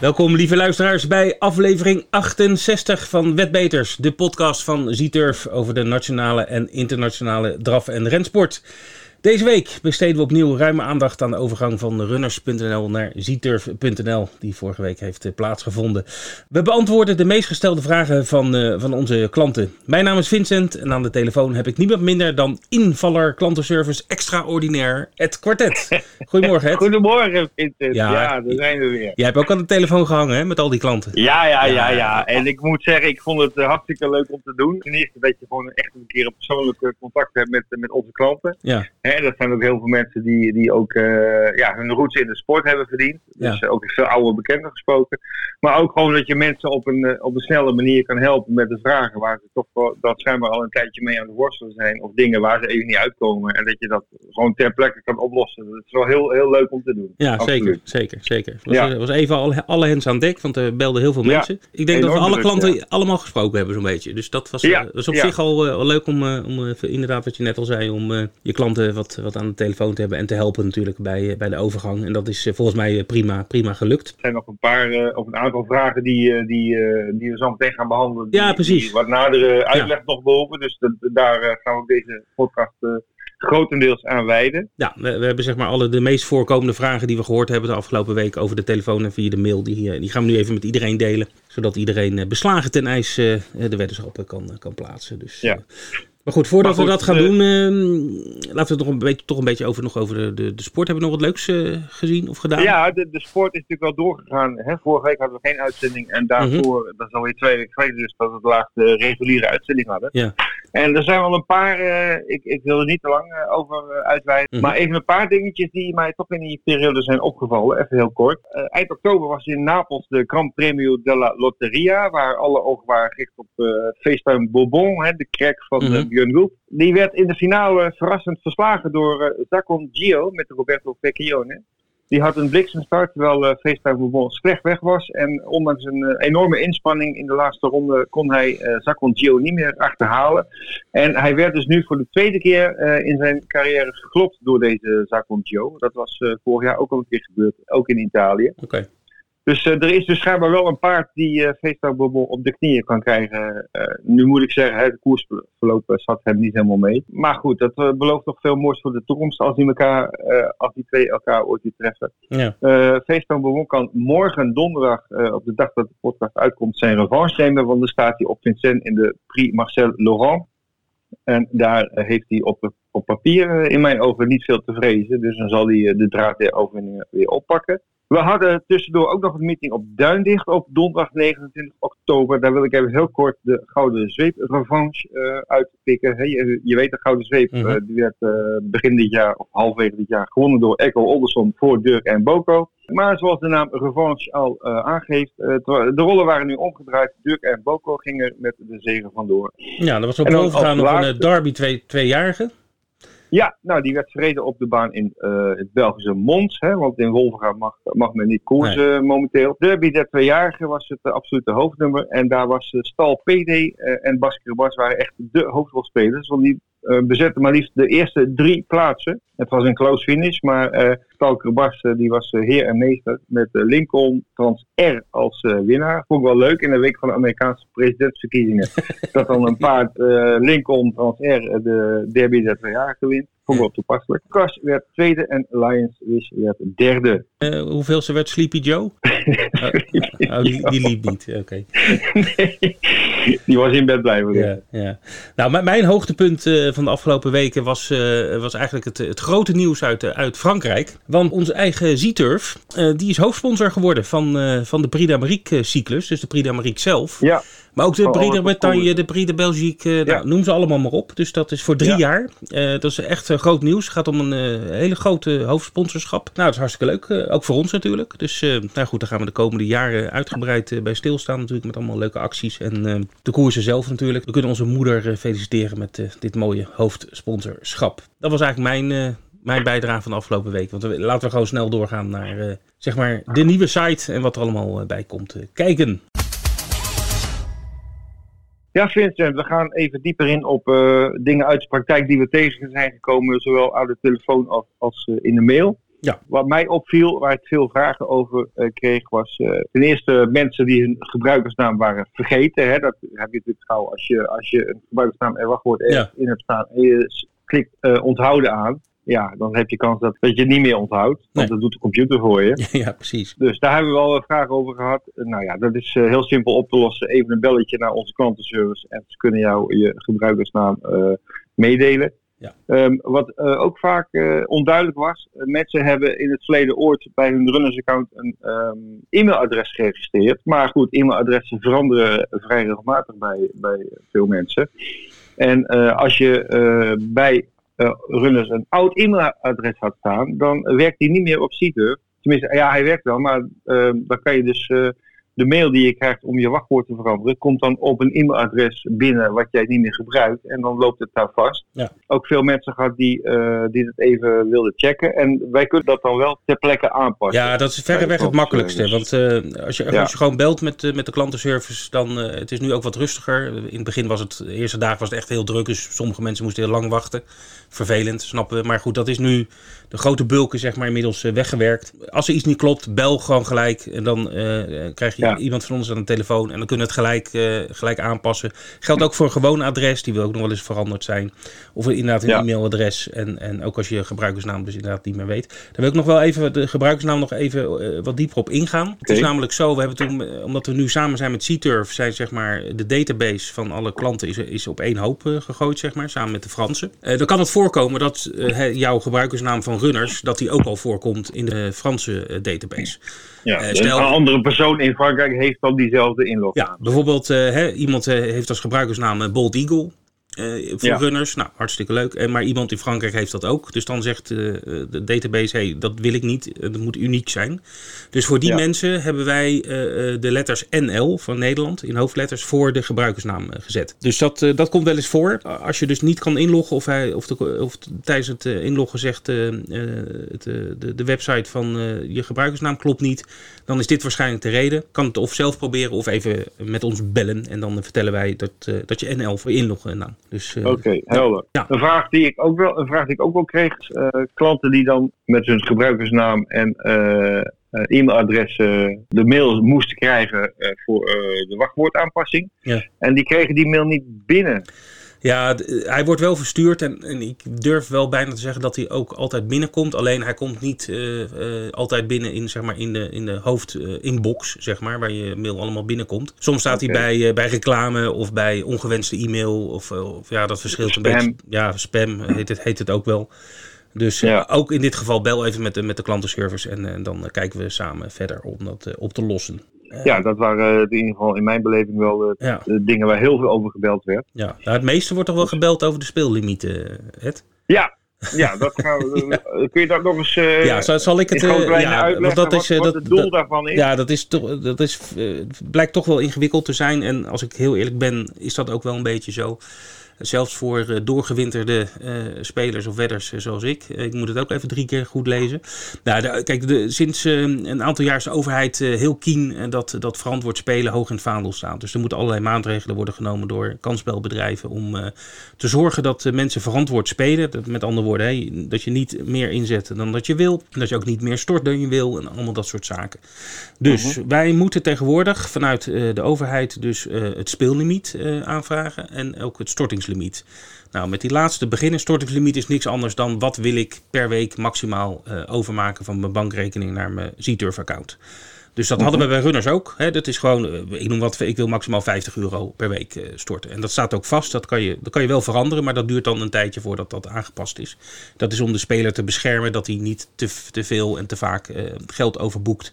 Welkom lieve luisteraars bij aflevering 68 van Wetbeters, de podcast van Zieturf over de nationale en internationale draf- en rensport. Deze week besteden we opnieuw ruime aandacht aan de overgang van runners.nl naar zieturf.nl, die vorige week heeft eh, plaatsgevonden. We beantwoorden de meest gestelde vragen van, uh, van onze klanten. Mijn naam is Vincent en aan de telefoon heb ik niemand minder dan invaller klantenservice extraordinair, Ed Quartet. Goedemorgen Ed. Goedemorgen Vincent, ja, ja daar zijn we weer. Jij hebt ook aan de telefoon gehangen hè, met al die klanten. Ja, ja, ja, ja. En ik moet zeggen, ik vond het uh, hartstikke leuk om te doen. Ten eerste dat je gewoon echt een keer een persoonlijk contact hebt met, met onze klanten. Ja. Hè, dat zijn ook heel veel mensen die, die ook uh, ja, hun roots in de sport hebben verdiend. Dus Ja. ook veel oude bekenden gesproken. Maar ook gewoon dat je mensen op een, uh, op een snelle manier kan helpen met de vragen waar ze toch dat schijnbaar al een tijdje mee aan de worstelen zijn. Of dingen waar ze even niet uitkomen. En dat je dat gewoon ter plekke kan oplossen. Dat is wel heel, heel leuk om te doen. Ja, Absoluut. zeker, zeker, zeker. Het was, Ja. eh, was even al, alle hens aan dek, want er belden heel veel Ja, mensen. Ik denk dat we alle druk, klanten allemaal gesproken hebben zo'n beetje. Dus dat was, eh, was op zich al, eh, al leuk om, eh, om eh, inderdaad wat je net al zei, om eh, je klanten wat, wat aan de telefoon te hebben en te helpen natuurlijk bij, eh, bij de overgang. En dat is eh, volgens mij eh, prima, prima gelukt. Er zijn nog een paar, of een aantal vragen die, die, die we zo meteen gaan behandelen. Die, Ja, precies. die wat nadere uitleg nog behoeven. Dus daar gaan we ook deze podcast grotendeels aan wijden. Ja, we, we hebben zeg maar alle de meest voorkomende vragen die we gehoord hebben de afgelopen week over de telefoon en via de mail. Die, die gaan we nu even met iedereen delen, zodat iedereen beslagen ten ijs de weddenschappen kan, kan plaatsen. Dus, Ja. Maar goed, voordat Maar we dat gaan eh, doen, eh, laten we het nog een beetje, toch een beetje over, nog over de, de, de sport. Hebben we nog wat leuks eh, gezien of gedaan? Ja, de, de sport is natuurlijk wel doorgegaan. Hè? Vorige week hadden we geen uitzending. En daarvoor, dat is alweer twee weken geleden dus, dat we de laatste reguliere uitzending hadden. Ja. En er zijn wel een paar, eh, ik, ik wil er niet te lang eh, over uh, uitweiden. Mhm. Maar even een paar dingetjes die mij toch in die periode zijn opgevallen. Even heel kort. Uh, eind oktober was in Napels de Gran Premio della Lotteria. Waar alle ogen waren gericht op FaceTime Bourbon, hè, de crack van mm Björn Gulp. Die werd in de finale verrassend verslagen door Zacon Gio met Roberto Vecchione. Die had een bliksemstart terwijl uh, FaceTime Bourbon slecht weg was. En ondanks een uh, enorme inspanning in de laatste ronde kon hij uh, Zacon Gio niet meer achterhalen. En hij werd dus nu voor de tweede keer in zijn carrière geklopt door deze Zacon Gio. Dat was vorig jaar ook al een keer gebeurd, ook in Italië. Oké. Dus uh, er is dus schijnbaar wel een paard die uh, op de knieën kan krijgen. Uh, nu moet ik zeggen, de koersverloop zat hem niet helemaal mee. Maar goed, dat uh, belooft toch veel moois voor de toekomst als die, elkaar, als die twee elkaar ooit weer treffen. Ja. Kan morgen donderdag, op de dag dat de podcast uitkomt, zijn revanche nemen. Want dan staat hij op Vincent in de Prix Marcel Laurent. En daar heeft hij op, op papier in mijn ogen niet veel te vrezen. Dus dan zal hij de draad der overwinningen weer oppakken. We hadden tussendoor ook nog een meeting op Duindicht op donderdag 29 oktober. Daar wil ik even heel kort de Gouden Zweep revanche uh, uitpikken. He, je, je, weet de Gouden Zweep, mm -hmm. uh, die werd uh, begin dit jaar of halverwege dit jaar gewonnen door Echo Olderson voor Dirk en Boko. Maar zoals de naam revanche al aangeeft, de rollen waren nu omgedraaid. Dirk en Boko gingen met de zegen vandoor. Ja, dat was op bovengaan nog laatste... een Derby twee, tweejarige. Ja, nou die werd verreden op de baan in uh, het Belgische Mons. Hè, want in Wolverga mag, mag men niet koersen nee. momenteel. Derby der tweejarige was het uh, absolute hoofdnummer. En daar was uh, Stal PD en Bas Bas waren echt de hoofdrolspelers. Want die bezetten maar liefst de eerste drie plaatsen. Het was een close finish, maar uh, Stal Bas die was heer en meester. Met Lincoln Trans R als winnaar. Vond ik wel leuk in de week van de Amerikaanse presidentsverkiezingen. dat dan een paard Lincoln Trans R de Derby der tweejarige wint. Vond ik wel toepasselijk. Kas werd tweede en Lions Wish werd derde. Uh, hoeveel ze werd Sleepy Joe? oh, oh, die, die, liep niet, oké. Okay. Nee, die was in bed blijven. Ja, ja. Nou, mijn hoogtepunt uh, van de afgelopen weken was, uh, was eigenlijk het, het, grote nieuws uit, uit Frankrijk. Want onze eigen Zieturf, die is hoofdsponsor geworden van, van de Prix d'Amérique cyclus. Dus de Prix d'Amérique zelf. Ja. Maar ook de oh, Prix de Bretagne, de Prix de Belgique, ja. nou, noem ze allemaal maar op. Dus dat is voor drie ja. jaar. Uh, dat is echt uh, groot nieuws. Het gaat om een uh, hele grote hoofdsponsorschap. Nou, dat is hartstikke leuk. ook voor ons natuurlijk. Dus nou goed, daar gaan we de komende jaren uitgebreid bij stilstaan natuurlijk. Met allemaal leuke acties. En de koersen zelf natuurlijk. We kunnen onze moeder feliciteren met dit mooie hoofdsponsorschap. Dat was eigenlijk mijn... mijn bijdrage van de afgelopen week. Want we, laten we gewoon snel doorgaan naar zeg maar de nieuwe site en wat er allemaal bij komt kijken. Ja, Vincent, we gaan even dieper in op uh, dingen uit de praktijk die we tegen zijn gekomen, zowel aan de telefoon als, als uh, in de mail. Ja. Wat mij opviel, waar ik veel vragen over kreeg, was ten eerste mensen die hun gebruikersnaam waren vergeten. Hè? Dat heb je natuurlijk gauw als je, als je een gebruikersnaam en wachtwoord ja. in hebt staan en je klikt onthouden aan ja, dan heb je kans dat, dat je het niet meer onthoudt. Want dat doet de computer voor je. Ja, precies. Dus daar hebben we al vragen over gehad. Nou ja, dat is heel simpel op te lossen. Even een belletje naar onze klantenservice en ze kunnen jou je gebruikersnaam meedelen. Ja. Um, wat uh, ook vaak uh, onduidelijk was, mensen hebben in het verleden ooit bij hun runners-account een um, e-mailadres geregistreerd. Maar goed, e-mailadressen veranderen vrij regelmatig bij, bij veel mensen. En als je bij runners een oud e-mailadres had staan, dan werkt die niet meer op Seeker. Tenminste, ja, hij werkt wel, maar ehm, dan kan je dus de mail die je krijgt om je wachtwoord te veranderen, komt dan op een e-mailadres binnen wat jij niet meer gebruikt. En dan loopt het daar vast. Ja. Ook veel mensen gehad die, uh, die het even wilden checken. En wij kunnen dat dan wel ter plekke aanpassen. Ja, dat is verreweg het makkelijkste. Want uh, als, je, als je gewoon belt met, uh, met de klantenservice, dan het is nu ook wat rustiger. In het begin was het, de eerste dagen was het echt heel druk. Dus sommige mensen moesten heel lang wachten. Vervelend, snappen we. Maar goed, dat is nu de grote bulken zeg maar inmiddels weggewerkt. Als er iets niet klopt, bel gewoon gelijk. En dan krijg je iemand van ons aan de telefoon en dan kunnen we het gelijk, uh, gelijk aanpassen. Geldt ook voor een gewoon adres, die wil ook nog wel eens veranderd zijn. Of inderdaad een e-mailadres. En, en ook als je gebruikersnaam dus inderdaad niet meer weet. Dan wil ik nog wel even de gebruikersnaam nog even uh, wat dieper op ingaan. Het is namelijk zo, we hebben toen, eh, omdat we nu samen zijn met CTurf, zijn zeg maar de database van alle klanten is, is op één hoop uh, gegooid, zeg maar, samen met de Fransen. dan kan het voorkomen dat jouw gebruikersnaam van runners, dat die ook al voorkomt in de Franse database. Ja, stel, een andere persoon in Frankrijk heeft dan diezelfde inlog. Ja, bijvoorbeeld hè, iemand uh, heeft als gebruikersnaam Bold Eagle. Uh, voor runners. Nou, hartstikke leuk. En, maar iemand in Frankrijk heeft dat ook. Dus dan zegt uh, de database, hey, dat wil ik niet. Dat moet uniek zijn. Dus voor die mensen hebben wij de letters NL van Nederland in hoofdletters voor de gebruikersnaam gezet. Dus dat, dat komt wel eens voor. Als je dus niet kan inloggen of, hij, of, de, of tijdens het inloggen zegt het, de, de website van je gebruikersnaam klopt niet, dan is dit waarschijnlijk de reden. Kan het of zelf proberen of even met ons bellen. En dan vertellen wij dat, dat je NL voor inloggen naam. Dus, uh, Oké, helder. Ja. Een, vraag die ik ook wel, een vraag die ik ook wel kreeg. Uh, klanten die dan met hun gebruikersnaam en uh, e-mailadres de mail moesten krijgen voor de wachtwoordaanpassing. Ja. En die kregen die mail niet binnen. Ja, hij wordt wel verstuurd en, en, ik durf wel bijna te zeggen dat hij ook altijd binnenkomt. Alleen hij komt niet uh, uh, altijd binnen in, zeg maar, in de, in de hoofdinbox, uh, zeg maar, waar je mail allemaal binnenkomt. Soms staat okay. hij bij, bij reclame of bij ongewenste e-mail. Of, of ja, dat verschilt spam. een beetje. Ja, spam heet het, heet het ook wel. Dus ja. ook in dit geval bel even met de, met de klantenservice en, en dan kijken we samen verder om dat op te lossen. Ja, dat waren in ieder geval in mijn beleving wel ja. de, dingen waar heel veel over gebeld werd. Ja, nou, het meeste wordt toch wel gebeld over de speellimieten? Ja, ja, dat gaan we, ja. kun je dat nog eens. Uh, ja, zal, zal ik het uh, ja, uitleggen? Dat is, wat, wat het doel dat, daarvan is? Ja, dat, is toch, dat is, uh, blijkt toch wel ingewikkeld te zijn. En als ik heel eerlijk ben, is dat ook wel een beetje zo. Zelfs voor uh, doorgewinterde uh, spelers of wedders uh, zoals ik. ik moet het ook even drie keer goed lezen. Nou, de, kijk, de, sinds een aantal jaar is de overheid heel keen dat, dat verantwoord spelen hoog in het vaandel staat. Dus er moeten allerlei maatregelen worden genomen door kansspelbedrijven om te zorgen dat mensen verantwoord spelen. Dat, met andere woorden, hè, dat je niet meer inzet dan dat je wil. Dat je ook niet meer stort dan je wil en allemaal dat soort zaken. Dus -huh. wij moeten tegenwoordig vanuit de overheid dus het speellimiet aanvragen en ook het stortingslimiet Nou, met die laatste beginnerstortingslimiet is niks anders dan wat wil ik per week maximaal uh, overmaken van mijn bankrekening naar mijn ZTurf account. Dus dat hadden we bij runners ook. Hè. Dat is gewoon, eh, ik noem wat, ik wil maximaal 50 euro per week uh, storten. En dat staat ook vast. Dat kan, je, dat kan je wel veranderen, maar dat duurt dan een tijdje voordat dat aangepast is. Dat is om de speler te beschermen dat hij niet te, te veel en te vaak uh, geld overboekt.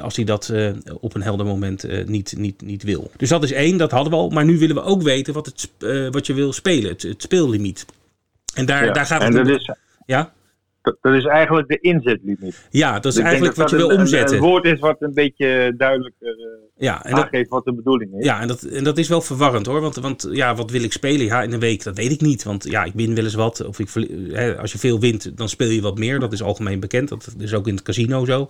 als hij dat op een helder moment niet, niet, niet wil. Dus dat is één, dat hadden we al. Maar nu willen we ook weten wat, het, wat je wil spelen, het, het speellimiet. En daar, ja, daar gaat het. En dat is, ja? Dat is eigenlijk de inzetlimiet. Ja, dat is dus eigenlijk wat je wil omzetten. Het woord is wat een beetje duidelijker uh, ja, en aangeeft wat de bedoeling is. Ja, en dat, en dat is wel verwarrend hoor. Want, want ja, wat wil ik spelen ja, in een week? Dat weet ik niet. Want ja, ik win wel eens wat. Of ik, hè, als je veel wint, dan speel je wat meer. Dat is algemeen bekend. Dat is ook in het casino zo.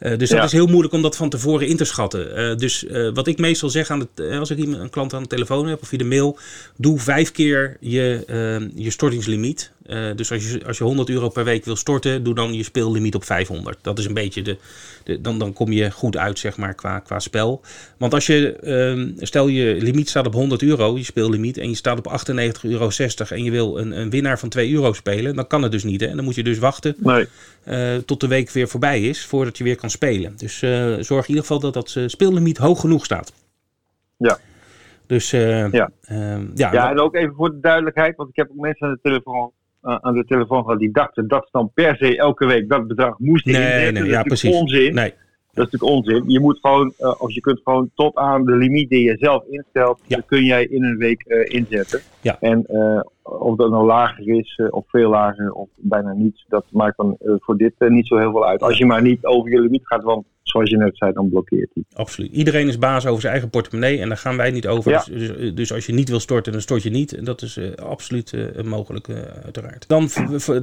Uh, dus dat is heel moeilijk om dat van tevoren in te schatten. Uh, dus uh, wat ik meestal zeg aan het, als ik een klant aan de telefoon heb of via de mail, doe vijf keer je, je stortingslimiet. Dus als je, als je 100 euro per week wil storten, doe dan je speellimiet op 500. Dat is een beetje de. de dan, dan kom je goed uit, zeg maar, qua, qua spel. Want als je. Ehm, stel je limiet staat op 100 euro, je speellimiet. En je staat op 98,60 euro. En je wil een, een winnaar van 2 euro spelen. Dan kan het dus niet. Hè? En dan moet je dus wachten. Nee. tot de week weer voorbij is. Voordat je weer kan spelen. Dus zorg in ieder geval dat dat speellimiet hoog genoeg staat. Ja. Dus uh, ja. Ja, ja, en ook even voor de duidelijkheid, want ik heb ook mensen aan de telefoon, aan de telefoon gehad die dachten dat ze dan per se elke week dat bedrag moesten nee, inzetten. Nee, dat ja, precies. onzin. Nee. Dat is natuurlijk onzin. Je moet gewoon, uh, of je kunt gewoon tot aan de limiet die je zelf instelt, ja. kun jij in een week uh, inzetten. Ja. En uh, of dat nou lager is, of veel lager, of bijna niets, dat maakt dan voor dit niet zo heel veel uit. Als je maar niet over je limiet gaat, want zoals je net zei, dan blokkeert hij. Absoluut. Iedereen is baas over zijn eigen portemonnee en daar gaan wij niet over. Ja. Dus, dus, dus, als je niet wil storten, dan stort je niet. En dat is uh, absoluut uh, mogelijk, uh, uiteraard. Dan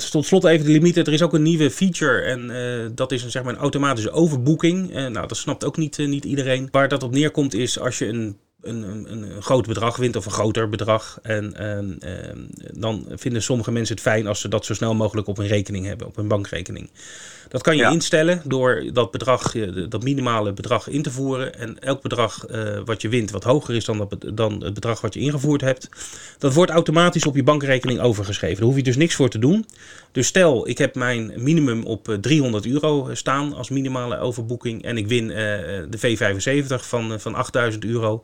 tot slot even de limieten. Er is ook een nieuwe feature en dat is een, zeg maar een automatische overboeking. nou, dat snapt ook niet, niet iedereen. Waar dat op neerkomt is als je een een, een, een, groot bedrag wint of een groter bedrag. En uh, dan vinden sommige mensen het fijn als ze dat zo snel mogelijk op een rekening hebben, op een bankrekening. Dat kan je instellen door dat bedrag, dat minimale bedrag in te voeren. En elk bedrag uh, wat je wint, wat hoger is dan, dat, dan het bedrag wat je ingevoerd hebt, dat wordt automatisch op je bankrekening overgeschreven. Daar hoef je dus niks voor te doen. Dus stel, ik heb mijn minimum op 300 euro staan als minimale overboeking en ik win uh, de V75 van, van 8000 euro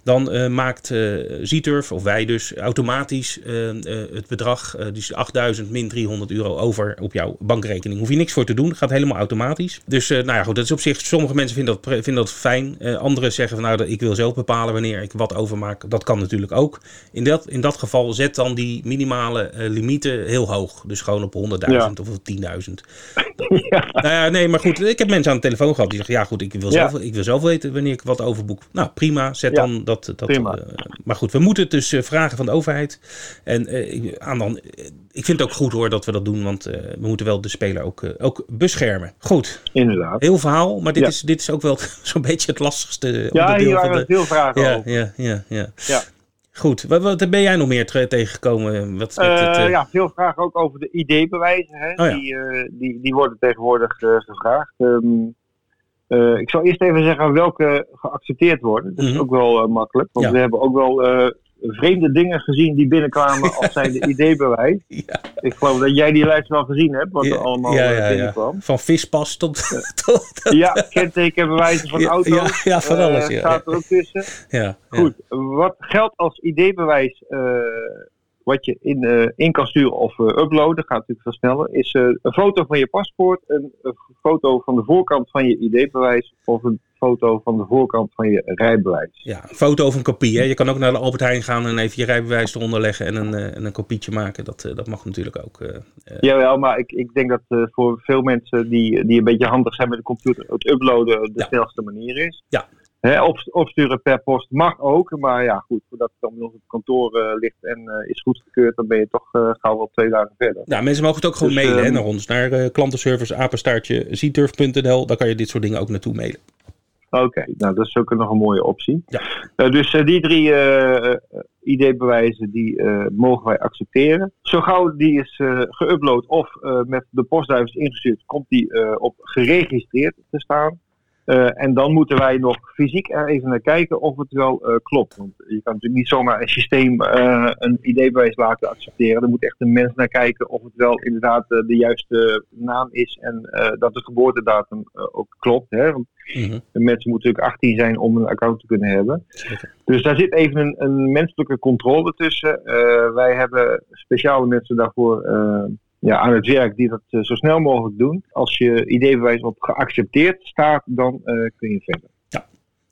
dan uh, maakt uh, Zieturf, of wij dus, automatisch uh, het bedrag, dus 8000 min 300 euro over op jouw bankrekening. Hoef je niks voor te doen, gaat helemaal automatisch. Dus nou ja, goed, dat is op zich, sommige mensen vinden dat, vinden dat fijn. anderen zeggen van nou, ik wil zelf bepalen wanneer ik wat overmaak. Dat kan natuurlijk ook. In dat, in dat geval zet dan die minimale limieten heel hoog. Dus gewoon op 100.000 ja. of 10.000. Ja. Nou ja, nee, maar goed, ik heb mensen aan de telefoon gehad die zeggen, ja goed, ik wil zelf, ik wil zelf weten wanneer ik wat overboek. Nou prima, zet dan dat, dat. Uh, maar goed, we moeten het dus uh, vragen van de overheid. En uh, aan dan, ik vind het ook goed hoor dat we dat doen, want we moeten wel de speler ook, ook beschermen. Goed. Inderdaad. Heel verhaal, maar dit, ja. is, dit is ook wel zo'n beetje het lastigste ja, hier waren de... veel vragen ja, over. Ja, ja, ja. ja. Goed, wat, wat, ben jij nog meer tegengekomen? Wat, het, uh... Ja, veel vragen ook over de ID-bewijzen. Hè? Oh, ja. die, uh, die, die worden tegenwoordig gevraagd. Um, uh, ik zal eerst even zeggen welke geaccepteerd worden. Dat is mm-hmm. ook wel uh, makkelijk. Want ja. we hebben ook wel uh, vreemde dingen gezien die binnenkwamen als zijn de ID-bewijs. Ja. Ik geloof dat jij die lijst wel gezien hebt, wat er allemaal binnenkwam. Van vispas tot... tot ja, kentekenbewijzen van auto's. Ja, van alles. Ja. staat er ook tussen. Ja, Goed, wat geldt als ID-bewijs wat je in, uh, in kan sturen of uh, uploaden, gaat natuurlijk veel sneller, is uh, een foto van je paspoort, een, een, foto van de voorkant van je ID-bewijs of een foto van de voorkant van je rijbewijs. Ja, een foto of een kopie. Hè? Je kan ook naar de Albert Heijn gaan en even je rijbewijs eronder leggen en een, en een kopietje maken. Dat, dat mag natuurlijk ook. Jawel, maar ik, ik denk dat voor veel mensen die, die een beetje handig zijn met de computer, het uploaden de ja. snelste manier is. Ja, He, op, opsturen per post mag ook, maar ja, goed, voordat het dan op het kantoor uh, ligt en uh, is goedgekeurd, dan ben je toch uh, gauw wel twee dagen verder. Ja, mensen mogen het ook gewoon dus, mailen um, naar ons, naar klantenservice apenstaartje zieturf.nl. Daar kan je dit soort dingen ook naartoe mailen. Oké, okay, nou dat is ook nog een mooie optie. Ja. dus die drie ID-bewijzen die mogen wij accepteren. Zo gauw die is geüpload of met de postduif ingestuurd, komt die op geregistreerd te staan. Uh, en dan moeten wij nog fysiek er even naar kijken of het wel uh, klopt. Want je kan natuurlijk niet zomaar een systeem uh, een ID-bewijs laten accepteren. Er moet echt een mens naar kijken of het wel inderdaad de juiste naam is en dat de geboortedatum ook klopt. Hè? Want mm-hmm. de mensen moeten natuurlijk 18 zijn om een account te kunnen hebben. Dus daar zit even een, een menselijke controle tussen. wij hebben speciale mensen daarvoor ja, aan het werk die dat uh, zo snel mogelijk doen. Als je ID-bewijs op geaccepteerd staat, dan uh, kun je verder. Ja,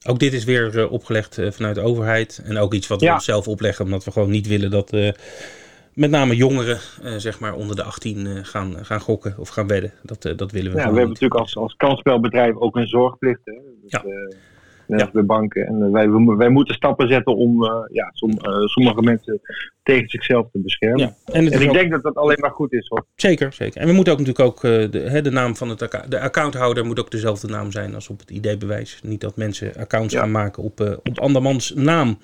ook dit is weer uh, opgelegd vanuit de overheid. En ook iets wat we ja. onszelf opleggen, omdat we gewoon niet willen dat met name jongeren zeg maar onder de 18 gaan, gaan gokken of gaan wedden. Dat, dat willen we ja, we hebben natuurlijk als, als kansspelbedrijf ook een zorgplicht. Hè? Dus, ja net ja. de banken. En wij, wij moeten stappen zetten om uh, ja, som, uh, sommige mensen tegen zichzelf te beschermen. Ja. En, en ik ook... denk dat dat alleen maar goed is hoor. Zeker, zeker. En we moeten ook natuurlijk ook de, hè, de naam van het account, de accounthouder moet ook dezelfde naam zijn als op het ID-bewijs. Niet dat mensen accounts ja. gaan maken op, op andermans naam.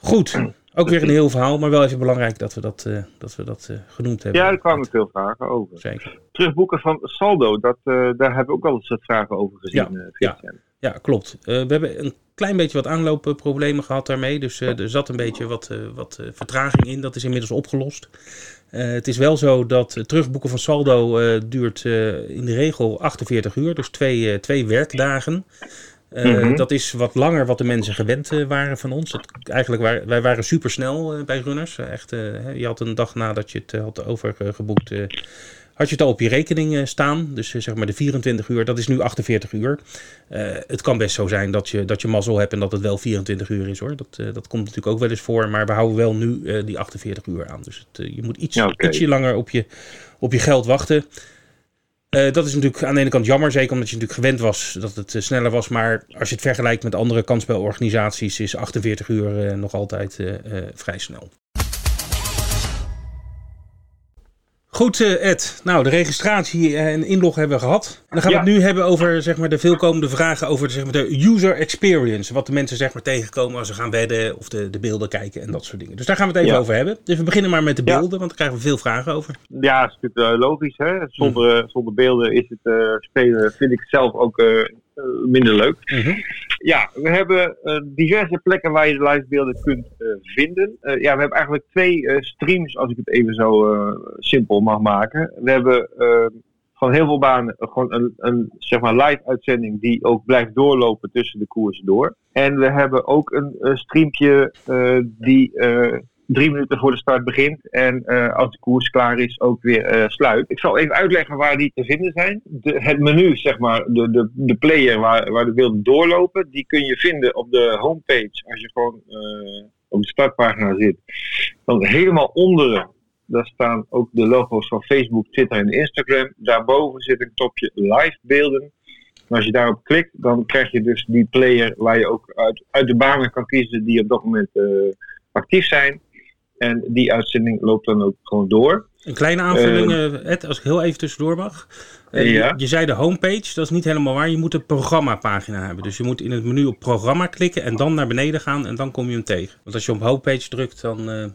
Goed. Ook weer een heel verhaal, maar wel even belangrijk dat we dat, uh, dat, we dat uh, genoemd hebben. Ja, er kwamen veel vragen over. Zeker. Terugboeken van saldo, dat, uh, daar hebben we ook wel eens wat vragen over gezien. Ja, ja. Ja klopt. we hebben een klein beetje wat aanloopproblemen gehad daarmee. Dus er zat een beetje wat, wat vertraging in. Dat is inmiddels opgelost. het is wel zo dat terugboeken van saldo duurt in de regel 48 uur, dus twee, twee werkdagen. Uh, Dat is wat langer wat de mensen gewend waren van ons. Dat, eigenlijk waar, wij waren super snel uh, bij runners. echt, je had een dag nadat je het had overgeboekt, had je het al op je rekening staan. Dus zeg maar de 24 uur, dat is nu 48 uur. het kan best zo zijn dat je, dat je mazzel hebt en dat het wel 24 uur is hoor. Dat, dat komt natuurlijk ook wel eens voor. Maar we houden wel nu die 48 uur aan. Dus het, je moet iets, ja, okay. ietsje langer op je, op je geld wachten. Uh, dat is natuurlijk aan de ene kant jammer, zeker omdat je natuurlijk gewend was dat het uh, sneller was. Maar als je het vergelijkt met andere kansspelorganisaties, is 48 uur uh, nog altijd vrij snel. Goed, Ed. Nou, de registratie en inlog hebben we gehad. En dan gaan we het nu hebben over zeg maar, de veelkomende vragen over zeg maar, de user experience. Wat de mensen zeg maar, tegenkomen als ze gaan wedden of de, de beelden kijken en dat soort dingen. Dus daar gaan we het even over hebben. Dus we beginnen maar met de beelden, want daar krijgen we veel vragen over. Ja, dat is natuurlijk uh, logisch. Hè? Zonder, mm. zonder beelden is het uh, spelen, vind ik zelf ook uh, minder leuk. -hmm. Ja, we hebben diverse plekken waar je de livebeelden kunt vinden. ja, we hebben eigenlijk twee streams, als ik het even zo simpel mag maken. We hebben van heel veel banen gewoon een, een zeg maar live uitzending die ook blijft doorlopen tussen de koersen door. En we hebben ook een, een streampje uh, die uh, drie minuten voor de start begint en uh, als de koers klaar is ook weer sluit. Ik zal even uitleggen waar die te vinden zijn. De, het menu, zeg maar, de, de, de player waar, waar de beelden doorlopen, die kun je vinden op de homepage als je gewoon op de startpagina zit. Dan helemaal onderen daar staan ook de logo's van Facebook, Twitter en Instagram. Daarboven zit een topje live beelden. En als je daarop klikt, dan krijg je dus die player waar je ook uit, uit de banen kan kiezen die op dat moment actief zijn. En die uitzending loopt dan ook gewoon door. Een kleine aanvulling, uh, Ed, als ik heel even tussendoor mag. Uh, ja. je, je, zei de homepage, dat is niet helemaal waar. Je moet een programmapagina hebben. Dus je moet in het menu op programma klikken en dan naar beneden gaan en dan kom je hem tegen. Want als je op homepage drukt, dan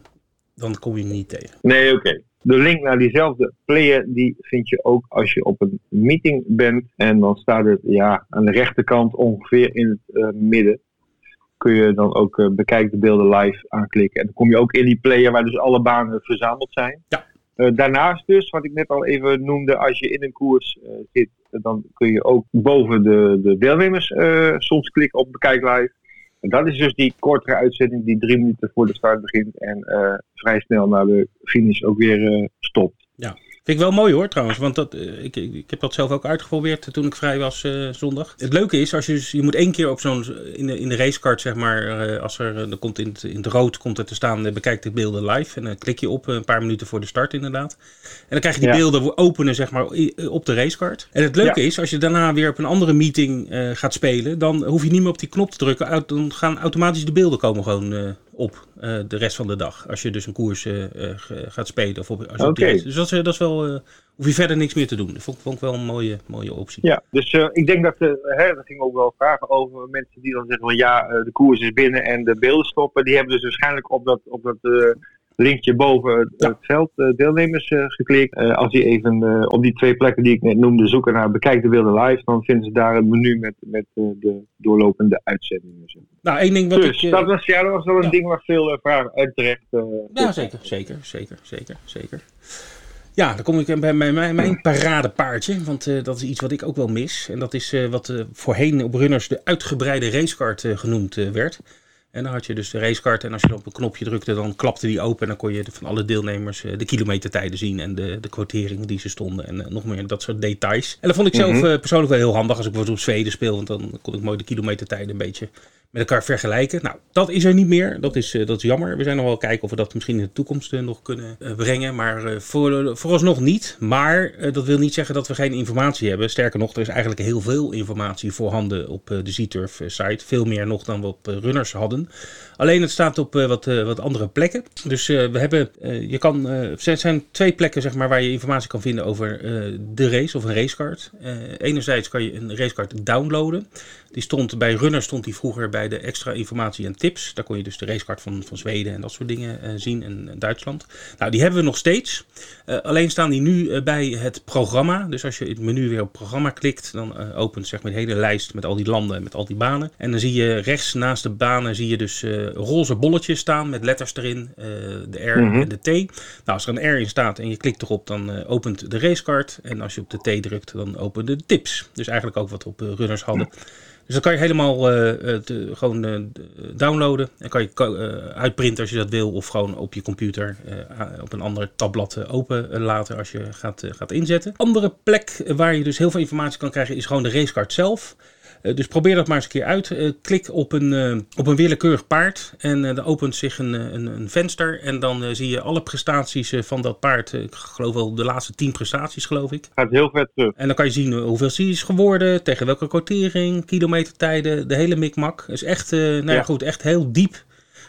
dan kom je niet tegen. Nee, oké. De link naar diezelfde player die vind je ook als je op een meeting bent. En dan staat het ja, aan de rechterkant ongeveer in het midden. Kun je dan ook uh, bekijk de beelden live aanklikken. En dan kom je ook in die player waar dus alle banen verzameld zijn. Ja. Uh, daarnaast dus, wat ik net al even noemde, als je in een koers zit, dan kun je ook boven de, de deelnemers soms klikken op bekijk live. En dat is dus die kortere uitzending die drie minuten voor de start begint en vrij snel naar de finish ook weer stopt. Ja. Vind ik wel mooi hoor trouwens, want dat, uh, ik, ik heb dat zelf ook uitgeprobeerd toen ik vrij was uh, zondag. Het leuke is, als je, dus, je moet één keer op zo'n, in de, in de racecard zeg maar, uh, als er, er komt in het, in het rood komt er te staan, bekijk de beelden live. En dan klik je op een paar minuten voor de start inderdaad. En dan krijg je die ja. beelden openen zeg maar op de racecard. En het leuke ja. is, als je daarna weer op een andere meeting gaat spelen, dan hoef je niet meer op die knop te drukken. Dan gaan automatisch de beelden komen gewoon op uh, de rest van de dag. Als je dus een koers uh, gaat spelen. Of op, als je okay. Dus dat, dat is wel. Hoef je verder niks meer te doen. Dat vond, vond ik wel een mooie, mooie optie. Ja, dus ik denk dat. hè, er gingen ook wel vragen over mensen die dan zeggen van ja, de koers is binnen en de beelden stoppen. Die hebben dus waarschijnlijk op dat. Op dat linkje boven het, veld uh, deelnemers uh, geklikt. Uh, als die even op die twee plekken die ik net noemde zoeken naar bekijk de beelden live, dan vinden ze daar een menu met, met de doorlopende uitzendingen. Nou, één ding wat dus, ik... dat, was, ja, dat was wel een ja. ding waar veel vragen uit terecht... ja, zeker, zeker, zeker, zeker, zeker. Ja, dan kom ik bij mijn, mijn, mijn paradepaardje, want uh, dat is iets wat ik ook wel mis. En dat is uh, wat uh, voorheen op runners de uitgebreide racecard genoemd werd. En dan had je dus de racecard en als je op een knopje drukte, dan klapte die open. En dan kon je van alle deelnemers uh, de kilometertijden zien en de, de quoteringen die ze stonden. En uh, nog meer dat soort details. En dat vond ik zelf uh, persoonlijk wel heel handig als ik bijvoorbeeld op Zweden speel. Want dan kon ik mooi de kilometertijden een beetje met elkaar vergelijken. Nou, dat is er niet meer. Dat is, dat is jammer. We zijn nog wel kijken of we dat misschien in de toekomst nog kunnen brengen. Maar voor, vooralsnog niet. Maar dat wil niet zeggen dat we geen informatie hebben. Sterker nog, er is eigenlijk heel veel informatie voorhanden op de Z-Turf site. Veel meer nog dan we op runners hadden. Alleen het staat op wat, wat andere plekken. Dus we hebben, je kan, er zijn twee plekken zeg maar, waar je informatie kan vinden over de race of een racecard. enerzijds kan je een racecard downloaden. Die stond bij Runner stond die vroeger bij de extra informatie en tips. Daar kon je dus de racecard van, van Zweden en dat soort dingen zien en, Duitsland. Nou, die hebben we nog steeds. alleen staan die nu bij het programma. Dus als je het menu weer op programma klikt, dan opent zeg maar de hele lijst met al die landen, met al die banen. En dan zie je rechts naast de banen zie je dus uh, roze bolletjes staan met letters erin, uh, de R mhm. en de T. Nou, als er een R in staat en je klikt erop, dan uh, opent de racecard. En als je op de T drukt, dan openen de tips. Dus eigenlijk ook wat we op runners hadden. Dus dan kan je helemaal te, gewoon downloaden. En kan je uitprinten als je dat wil. Of gewoon op je computer op een ander tabblad open laten als je gaat, gaat inzetten. Andere plek waar je dus heel veel informatie kan krijgen is gewoon de racecard zelf. Eh, dus probeer dat maar eens een keer uit. Eh, klik op een, eh, op een willekeurig paard en dan opent zich een, een, een venster. En dan zie je alle prestaties van dat paard. Ik geloof wel de laatste tien prestaties, geloof ik. Gaat heel vet terug. En dan kan je zien hoeveel hij is geworden, tegen welke quotering, kilometertijden, de hele mikmak. is echt, nou ja. goed, echt heel diep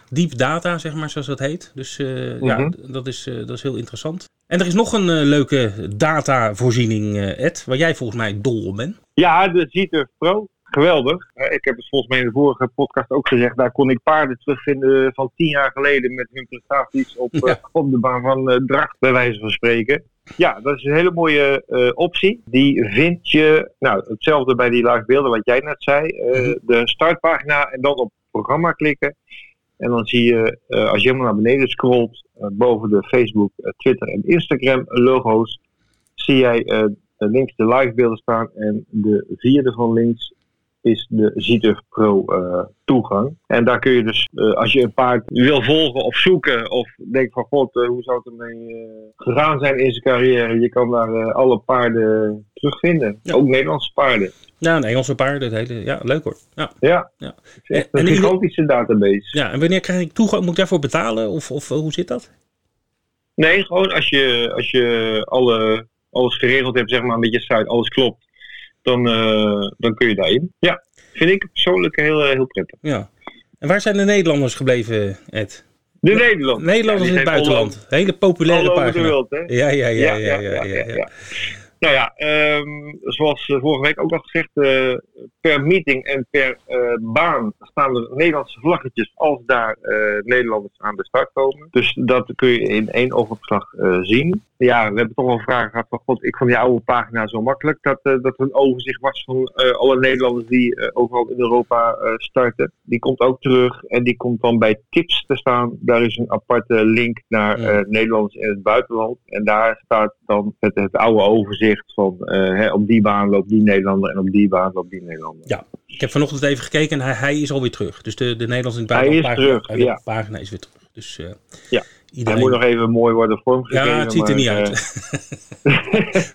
deep data, zeg maar, zoals dat heet. Dus ja, mhm. dat is, dat is heel interessant. En er is nog een leuke datavoorziening, Ed, waar jij volgens mij dol op bent. Ja, de Zieter Pro geweldig. Ik heb het volgens mij in de vorige podcast ook gezegd. Daar kon ik paarden terugvinden van tien jaar geleden met hun prestaties op, ja. Eh, op de baan van Dracht, bij wijze van spreken. Ja, dat is een hele mooie uh, optie. Die vind je, nou, hetzelfde bij die live beelden wat jij net zei. Uh, de startpagina en dan op programma klikken. En dan zie je, als je helemaal naar beneden scrolt, boven de Facebook, Twitter en Instagram logo's, zie jij links de live beelden staan en de vierde van links is de Zieter Pro uh, toegang. En daar kun je dus, uh, als je een paard wil volgen of zoeken, of denkt van god, uh, hoe zou het ermee gegaan zijn in zijn carrière, je kan daar alle paarden terugvinden. Ook Nederlandse paarden. Ja, een Engelse paarden, het hele, ja, leuk hoor. Ja, ja. ja. een en, gigantische database. Ja, en wanneer krijg ik toegang? Moet ik daarvoor betalen? Of, of hoe zit dat? Nee, gewoon als je, als je alle, alles geregeld hebt, zeg maar, met je site, alles klopt dan, uh, dan kun je daarin. Ja, vind ik persoonlijk heel, eh, heel prettig. Ja. En waar zijn de Nederlanders gebleven, Ed? De Nederlanders. Nederlanders in het buitenland. Hele populaire pagina. Ja, ja, ja, ja, ja, Nou ja, um, zoals eh, vorige week ook al gezegd, uh, per meeting en per uh, baan staan er Nederlandse vlaggetjes als daar Nederlanders aan de start komen. Dus dat kun je in één oogopslag zien ja, we hebben toch wel vragen gehad van god, ik vond die oude pagina zo makkelijk. Dat, dat er een overzicht was van alle Nederlanders die overal in Europa starten. Die komt ook terug en die komt dan bij tips te staan. Daar is een aparte link naar. Nederlanders in het buitenland. En daar staat dan het, het oude overzicht van hè, op die baan loopt die Nederlander en op die baan loopt die Nederlander. Ja, ik heb vanochtend even gekeken en hij, hij is alweer terug. Dus de, de Nederlanders in het buitenland hij is pagina, terug, ja. pagina is weer terug. Dus ja. Iedereen... Hij moet nog even mooi worden vormgegeven. Ja, het ziet er niet uit. Eh,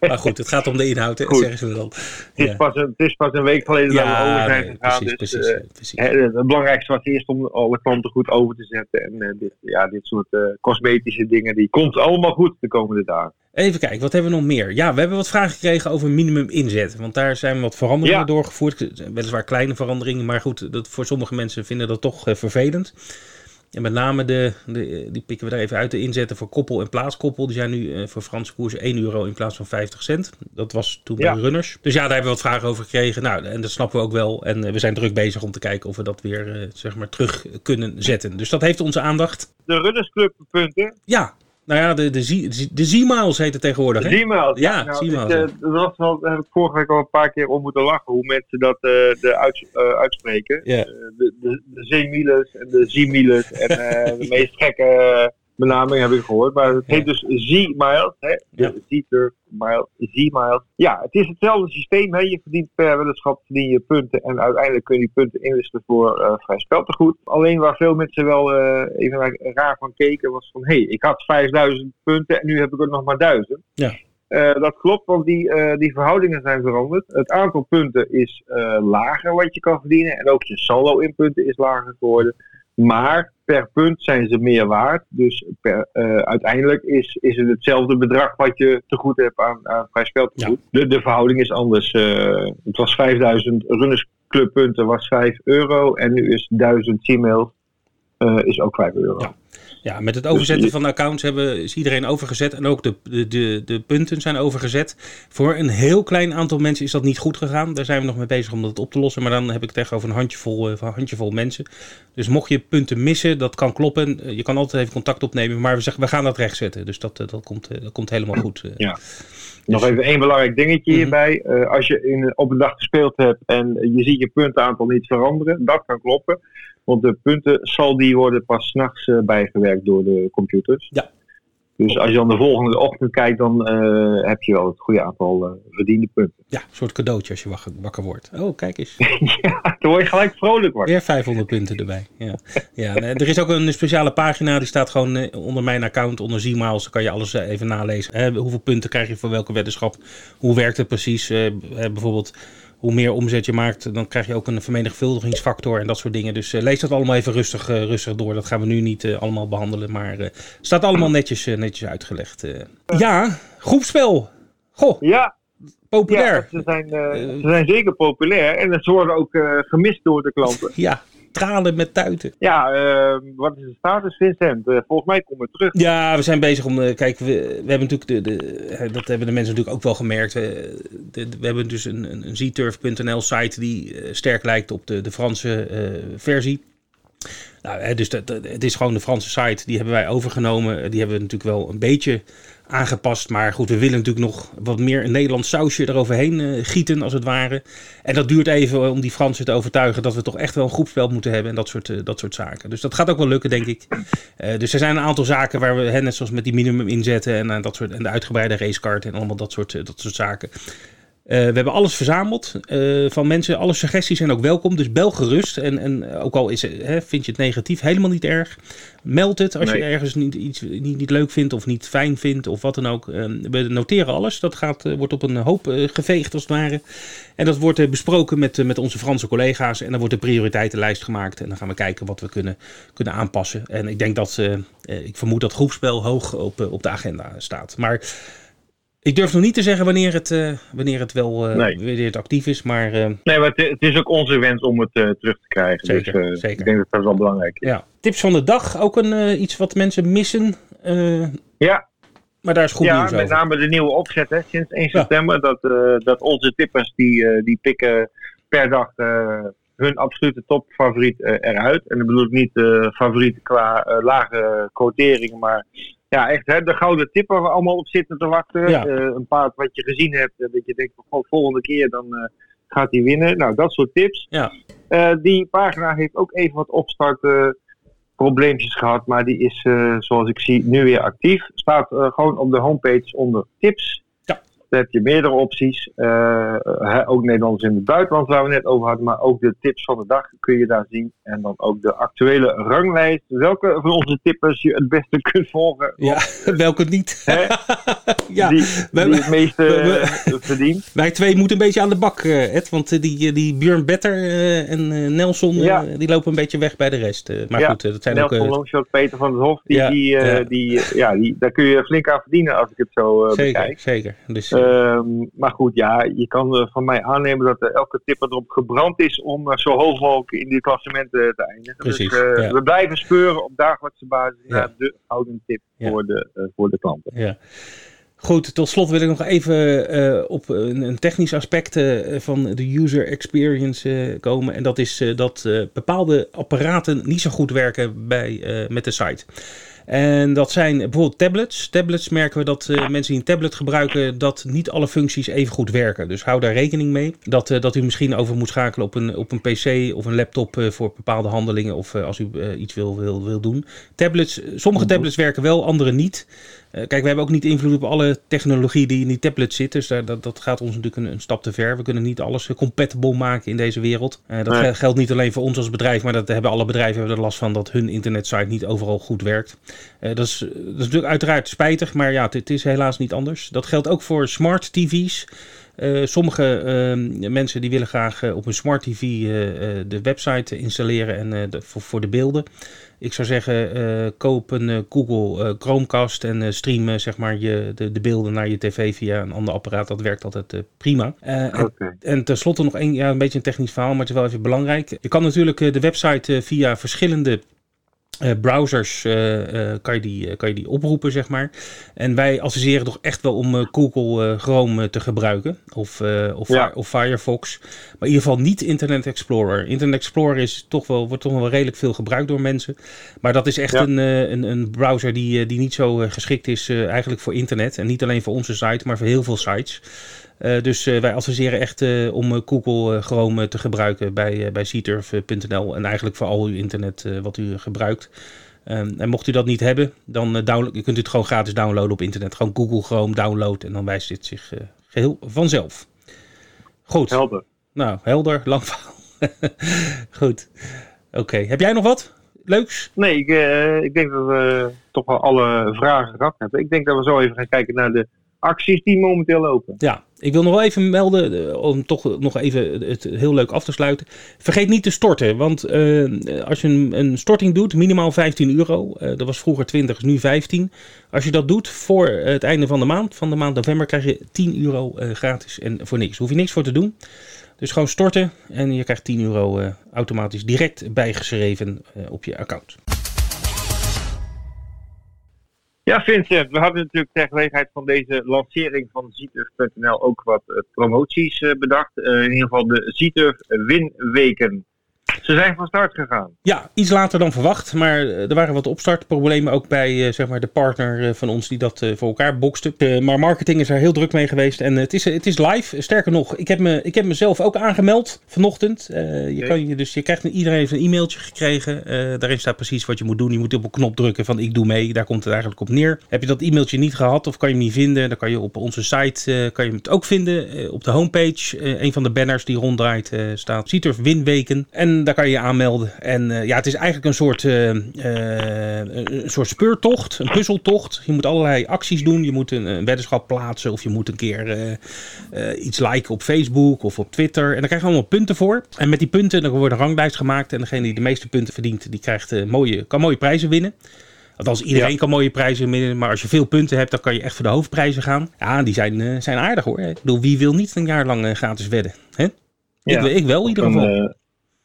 maar goed, het gaat om de inhoud, hè, zeggen ze dan. Het, is pas een, het is pas een week geleden ja, dat we over zijn gegaan. dus, precies, uh, precies. het belangrijkste was eerst om alle klanten goed over te zetten. En uh, dit, ja, dit soort cosmetische dingen, die komt allemaal goed de komende dagen. Even kijken, wat hebben we nog meer? Ja, we hebben wat vragen gekregen over minimum inzet. Want daar zijn wat veranderingen doorgevoerd. Weliswaar kleine veranderingen, maar goed, dat, voor sommige mensen vinden dat toch vervelend. En met name de, de, die pikken we daar even uit. De inzetten voor koppel en plaatskoppel. Die zijn nu uh, voor Franse koersen 1 euro in plaats van 50 cent. Dat was toen bij de runners. Dus ja, daar hebben we wat vragen over gekregen. Nou, en dat snappen we ook wel. En uh, we zijn druk bezig om te kijken of we dat weer uh, zeg maar terug kunnen zetten. Dus dat heeft onze aandacht. De runnersclub punten. Ja, nou ja, de, de, de Z-Miles heet het tegenwoordig. De Z-Miles. Ja, nou, Z-Miles. Uh, dat wel, heb ik vorige week al een paar keer om moeten lachen. Hoe mensen dat uh, de uit, uh, uitspreken. Yeah. de de, de Z-Miles en de Z-Miles. en de meest gekke benaming heb ik gehoord. Maar het heet dus Z-Miles. Z-Turf Miles, Z-Miles. Ja, het is hetzelfde systeem. Hè. Je verdient per weddenschap verdien je punten. En uiteindelijk kun je die punten inwisselen voor uh, vrij speltegoed. Alleen waar veel mensen wel uh, even raar van keken was van... Hé, hey, ik had 5000 punten en nu heb ik er nog maar 1000. Ja. Uh, dat klopt, want die, uh, die verhoudingen zijn veranderd. Het aantal punten is uh, lager wat je kan verdienen. En ook je saldo in punten is lager geworden. Maar per punt zijn ze meer waard. Dus per, uh, uiteindelijk is, is het hetzelfde bedrag wat je te goed hebt aan, aan vrij speltegoed. Ja. De, de verhouding is anders. Uh, het was 5000 runnersclubpunten, was 5 euro. En nu is 1000 e-mails is ook 5 euro. Ja. Ja, met het overzetten dus van accounts hebben, is iedereen overgezet. En ook de, de, de, de, punten zijn overgezet. Voor een heel klein aantal mensen is dat niet goed gegaan. Daar zijn we nog mee bezig om dat op te lossen. Maar dan heb ik het echt over een handjevol, uh, handjevol mensen. Dus mocht je punten missen, dat kan kloppen. Eh, je kan altijd even contact opnemen. Maar we zeggen, we gaan dat rechtzetten. Dus dat, dat, komt, dat komt helemaal goed. Ja. Nog even één belangrijk dingetje mhm. hierbij. als je in, op een dag gespeeld hebt en je ziet je puntenaantal niet veranderen, dat kan kloppen. Want de punten zal die worden pas s'nachts uh, bijgewerkt door de computers. Ja. Dus als je dan de volgende ochtend kijkt, dan uh, heb je wel het goede aantal uh, verdiende punten. Ja, een soort cadeautje als je wakker, wakker wordt. Oh, kijk eens. ja, dan word je gelijk vrolijk wakker. Weer 500 punten erbij. Ja. ja, er is ook een speciale pagina, die staat gewoon onder mijn account, onder Z-Miles. Dan kan je alles even nalezen. hoeveel punten krijg je voor welke weddenschap? Hoe werkt het precies? bijvoorbeeld hoe meer omzet je maakt, dan krijg je ook een vermenigvuldigingsfactor en dat soort dingen. Dus uh, lees dat allemaal even rustig, uh, rustig door. Dat gaan we nu niet uh, allemaal behandelen, maar het staat allemaal netjes, netjes uitgelegd. ja, groepspel. Goh. Ja. Populair. Ja, ze, zijn, ze zijn zeker populair en ze worden ook gemist door de klanten. ja, tranen met tuiten. Ja, uh, wat is de status, Vincent? Uh, volgens mij komen we terug. Ja, we zijn bezig om. Uh, kijk, we, we hebben natuurlijk. De, de, dat hebben de mensen natuurlijk ook wel gemerkt. We, de, we hebben dus een, een, een zturf.nl site die sterk lijkt op de, de Franse versie. Nou, hè, dus dat, het is gewoon de Franse site. Die hebben wij overgenomen. Die hebben we natuurlijk wel een beetje aangepast. Maar goed, we willen natuurlijk nog wat meer een Nederlands sausje eroverheen uh, gieten, als het ware. En dat duurt even om die Fransen te overtuigen dat we toch echt wel een groepspel moeten hebben en dat soort, uh, dat soort zaken. Dus dat gaat ook wel lukken, denk ik. Uh, dus er zijn een aantal zaken waar we, hè, net zoals met die minimum inzetten en, dat soort, en de uitgebreide racecard en allemaal dat soort, dat soort zaken. Uh, we hebben alles verzameld uh, van mensen. Alle suggesties zijn ook welkom. Dus bel gerust. En, en ook al is, hè, vind je het negatief, helemaal niet erg. Meld het als je ergens niet, iets niet, niet leuk vindt of niet fijn vindt of wat dan ook. Uh, we noteren alles. Dat gaat, wordt op een hoop geveegd als het ware. En dat wordt besproken met, met onze Franse collega's. En dan wordt de prioriteitenlijst gemaakt. En dan gaan we kijken wat we kunnen, kunnen aanpassen. En ik denk dat, ik vermoed dat groepspel hoog op, op de agenda staat. Maar ik durf nog niet te zeggen wanneer het, uh, wanneer het wel uh, wanneer het actief is, maar... Uh... Nee, maar het, het, is ook onze wens om het terug te krijgen. Zeker, dus zeker. ik denk dat dat wel belangrijk is. Ja. Tips van de dag, ook een, iets wat mensen missen. ja. Maar daar is goed ja, nieuws over. Ja, met name de nieuwe opzet hè, sinds 1 september. Dat, dat onze tippers die, die pikken per dag hun absolute topfavoriet eruit. En dat bedoel ik niet favoriet qua lage quoteringen, maar ja, echt hè, de gouden tip waar we allemaal op zitten te wachten. Ja. Uh, een paard wat je gezien hebt, uh, dat je denkt van volgende keer dan uh, gaat hij winnen. Nou, dat soort tips. Ja. die pagina heeft ook even wat opstarten probleempjes gehad, maar die is zoals ik zie nu weer actief. Staat gewoon op de homepage onder tips. Dan heb je meerdere opties. Uh, ook Nederlanders in het buitenland waar we net over hadden. Maar ook de tips van de dag kun je daar zien. En dan ook de actuele ranglijst. Welke van onze tippers je het beste kunt volgen. Ja, welke niet. ja, die, die het meeste we, verdient. Wij twee moeten een beetje aan de bak, Ed. Want die, die Björn Better en Nelson, ja. die lopen een beetje weg bij de rest. maar goed, dat zijn Nelson, ook... Longshot, Peter van het Hof. Die, ja, die, die, ja, die, daar kun je flink aan verdienen als ik het zo zeker, bekijk. Zeker, dus... Um, maar goed, ja, je kan uh, van mij aannemen dat elke tipper erop gebrand is om uh, zo hoog mogelijk in die klassementen te eindigen. Precies, dus ja. we blijven speuren op dagelijkse basis ja. de gouden tip voor, de, voor de klanten. Ja. Goed, tot slot wil ik nog even op een, een, technisch aspect van de user experience komen. En dat is dat bepaalde apparaten niet zo goed werken bij, met de site. En dat zijn bijvoorbeeld tablets. Tablets merken we dat uh, mensen die een tablet gebruiken, dat niet alle functies even goed werken. Dus hou daar rekening mee. Dat, uh, dat u misschien over moet schakelen op een, op een PC of een laptop uh, voor bepaalde handelingen of als u iets wil, wil, wil doen. Tablets, sommige tablets werken wel, andere niet. Uh, kijk, we hebben ook niet invloed op alle technologie die in die tablet zit. Dus daar, dat, dat gaat ons natuurlijk een, een, stap te ver. We kunnen niet alles compatible maken in deze wereld. Uh, dat nee. geldt niet alleen voor ons als bedrijf, maar dat hebben alle bedrijven hebben er last van dat hun internetsite niet overal goed werkt. Uh, dat, is, dat is natuurlijk uiteraard spijtig, maar ja, het, is helaas niet anders. Dat geldt ook voor smart TV's. Uh, sommige uh, mensen die willen graag uh, op een smart TV de website installeren en de, voor, voor, de beelden. Ik zou zeggen, koop een Google Chromecast en stream zeg maar je, de, de, beelden naar je tv via een ander apparaat. Dat werkt altijd prima. Okay. En, en tenslotte nog een, ja, een beetje een technisch verhaal, maar het is wel even belangrijk. Je kan natuurlijk de website via verschillende browsers kan, je die, kan je die oproepen, zeg maar. En wij adviseren toch echt wel om Google Chrome te gebruiken. Of, of, of, Firefox. Maar in ieder geval niet Internet Explorer. Internet Explorer is toch wel, wordt toch wel redelijk veel gebruikt door mensen. Maar dat is echt een, een, een, browser die, die niet zo geschikt is eigenlijk voor internet. En niet alleen voor onze site, maar voor heel veel sites. Uh, dus uh, wij adviseren echt uh, om Google Chrome te gebruiken bij, bij cturf.nl en eigenlijk voor al uw internet wat u gebruikt. Um, en mocht u dat niet hebben, dan download, kunt het gewoon gratis downloaden op internet. Gewoon Google Chrome download en dan wijst dit zich geheel vanzelf. Goed. Helder. Nou, helder, lang. Goed. Oké, heb jij nog wat? Leuks? Nee, ik, ik denk dat we toch wel alle vragen gehad hebben. Ik denk dat we zo even gaan kijken naar de acties die momenteel lopen. Ja, ik wil nog wel even melden, eh, om toch nog even het heel leuk af te sluiten. Vergeet niet te storten, want uh, als je een, storting doet, minimaal 15 euro. Uh, dat was vroeger 20, is nu 15. Als je dat doet voor het einde van de maand, van de maand november, krijg je 10 euro gratis en voor niks. Hoef je niks voor te doen. Dus gewoon storten en je krijgt 10 euro automatisch direct bijgeschreven op je account. Ja, Vincent, we hadden natuurlijk ter gelegenheid van deze lancering van Zieturf.nl ook wat uh, promoties uh, bedacht. Uh, in ieder geval de Zieturf Winweken. Ze zijn van start gegaan. Ja, iets later dan verwacht. Maar er waren wat opstartproblemen ook bij zeg maar de partner van ons die dat voor elkaar bokste. maar marketing is er heel druk mee geweest. En het is, het is live. Sterker nog, ik heb, me, ik heb mezelf ook aangemeld vanochtend. je, kan je, dus je krijgt iedereen heeft een e-mailtje gekregen. daarin staat precies wat je moet doen. Je moet op een knop drukken van ik doe mee. Daar komt het eigenlijk op neer. Heb je dat e-mailtje niet gehad of kan je hem niet vinden? Dan kan je op onze site kan je het ook vinden. op de homepage. een van de banners die ronddraait staat. Zieturf Winweken. En daar kan je je aanmelden. En uh, ja, het is eigenlijk een soort, uh, een soort speurtocht, een puzzeltocht. Je moet allerlei acties doen. Je moet een, een weddenschap plaatsen of je moet een keer iets liken op Facebook of op Twitter. En daar krijg je allemaal punten voor. En met die punten dan wordt een ranglijst gemaakt. En degene die de meeste punten verdient, die krijgt, mooie, kan mooie prijzen winnen. Althans, iedereen kan mooie prijzen winnen. Maar als je veel punten hebt, dan kan je echt voor de hoofdprijzen gaan. Ja, die zijn, zijn aardig hoor. Ik bedoel, wie wil niet een jaar lang gratis wedden? Hè? Ja, ik, ik, wel in ieder geval.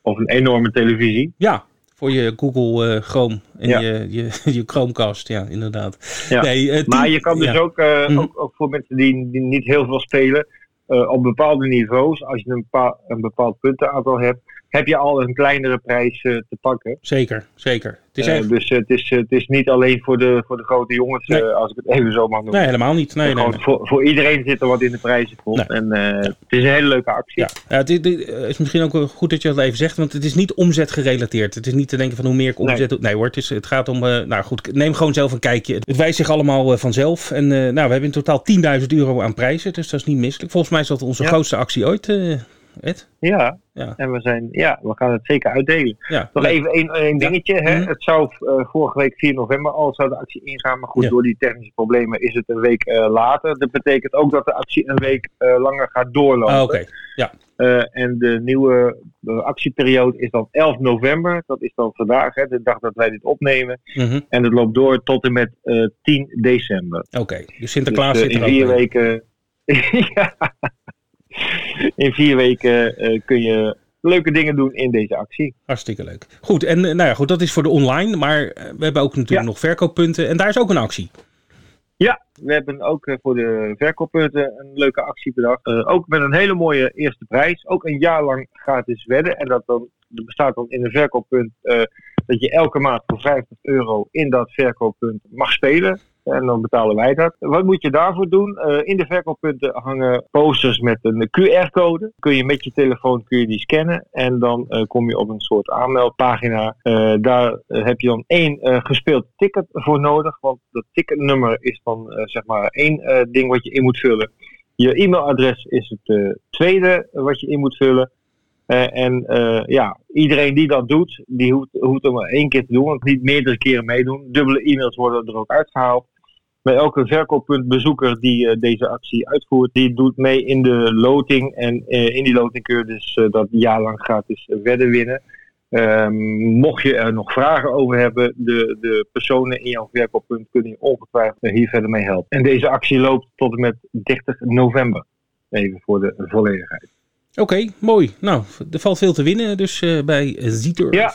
Of een enorme televisie. Ja, voor je Google uh, Chrome en je, je, je Chromecast, ja, inderdaad. Ja. Nee, uh, maar je kan dus ook, uh, mm. ook, ook, voor mensen die, die niet heel veel spelen, op bepaalde niveaus, als je een, bepaald, een bepaald puntenaantal hebt, heb je al een kleinere prijs uh, te pakken. Zeker, zeker. Het is uh, dus het, is, het is niet alleen voor de, voor de grote jongens, nee. als ik het even zo mag noemen. Nee, helemaal niet. Nee, nee, nee. Voor, voor iedereen zit er wat in de prijzenpot. Nee. En ja. het is een hele leuke actie. Ja, ja het, het, is misschien ook goed dat je dat even zegt, want het is niet omzetgerelateerd. Het is niet te denken van hoe meer ik omzet nee. nee hoor, het, is, het gaat om, nou goed, neem gewoon zelf een kijkje. Het wijst zich allemaal vanzelf. En nou, we hebben in totaal 10.000 euro aan prijzen, dus dat is niet misselijk. Volgens mij is dat onze ja. grootste actie ooit, Ed? Ja, ja, en we, zijn, ja, we gaan het zeker uitdelen. Ja, Nog even één dingetje. Hè? Mm. Het zou uh, vorige week 4 november al zou de actie ingaan. Maar goed, door die technische problemen is het een week uh, later. Dat betekent ook dat de actie een week uh, langer gaat doorlopen. Ah, Oké, okay. ja. en de nieuwe actieperiode is dan 11 november. Dat is dan vandaag, hè, de dag dat wij dit opnemen. Mm -hmm. En het loopt door tot en met 10 december. Oké, okay. dus Sinterklaas dus, zit er in vier weken. ja in vier weken uh, kun je leuke dingen doen in deze actie. Hartstikke leuk. Goed, en nou ja, goed, dat is voor de online, maar we hebben ook natuurlijk ja. nog verkooppunten en daar is ook een actie. Ja, we hebben ook voor de verkooppunten een leuke actie bedacht. Uh, ook met een hele mooie eerste prijs. Ook een jaar lang gratis wedden. En dat, dan, dat bestaat dan in een verkooppunt dat je elke maand voor 50 euro in dat verkooppunt mag spelen. En dan betalen wij dat. Wat moet je daarvoor doen? Uh, in de verkooppunten hangen posters met een QR-code. Kun je met je telefoon kun je die scannen. En dan uh, kom je op een soort aanmeldpagina. Uh, daar heb je dan één gespeeld ticket voor nodig. Want dat ticketnummer is dan zeg maar één ding wat je in moet vullen. Je e-mailadres is het tweede wat je in moet vullen. En ja, iedereen die dat doet, die hoeft, hoeft er maar één keer te doen, want niet meerdere keren meedoen. Dubbele e-mails worden er ook uitgehaald bij elke verkooppuntbezoeker die uh, deze actie uitvoert, die doet mee in de loting. En uh, in die loting kun je dus uh, dat jaarlang gratis wedden winnen. Um, mocht je er nog vragen over hebben, de, de personen in jouw verkooppunt kunnen je ongetwijfeld hier verder mee helpen. En deze actie loopt tot en met 30 november. Even voor de volledigheid. Oké, okay, mooi. Nou, er valt veel te winnen dus bij Zieturf. Ja.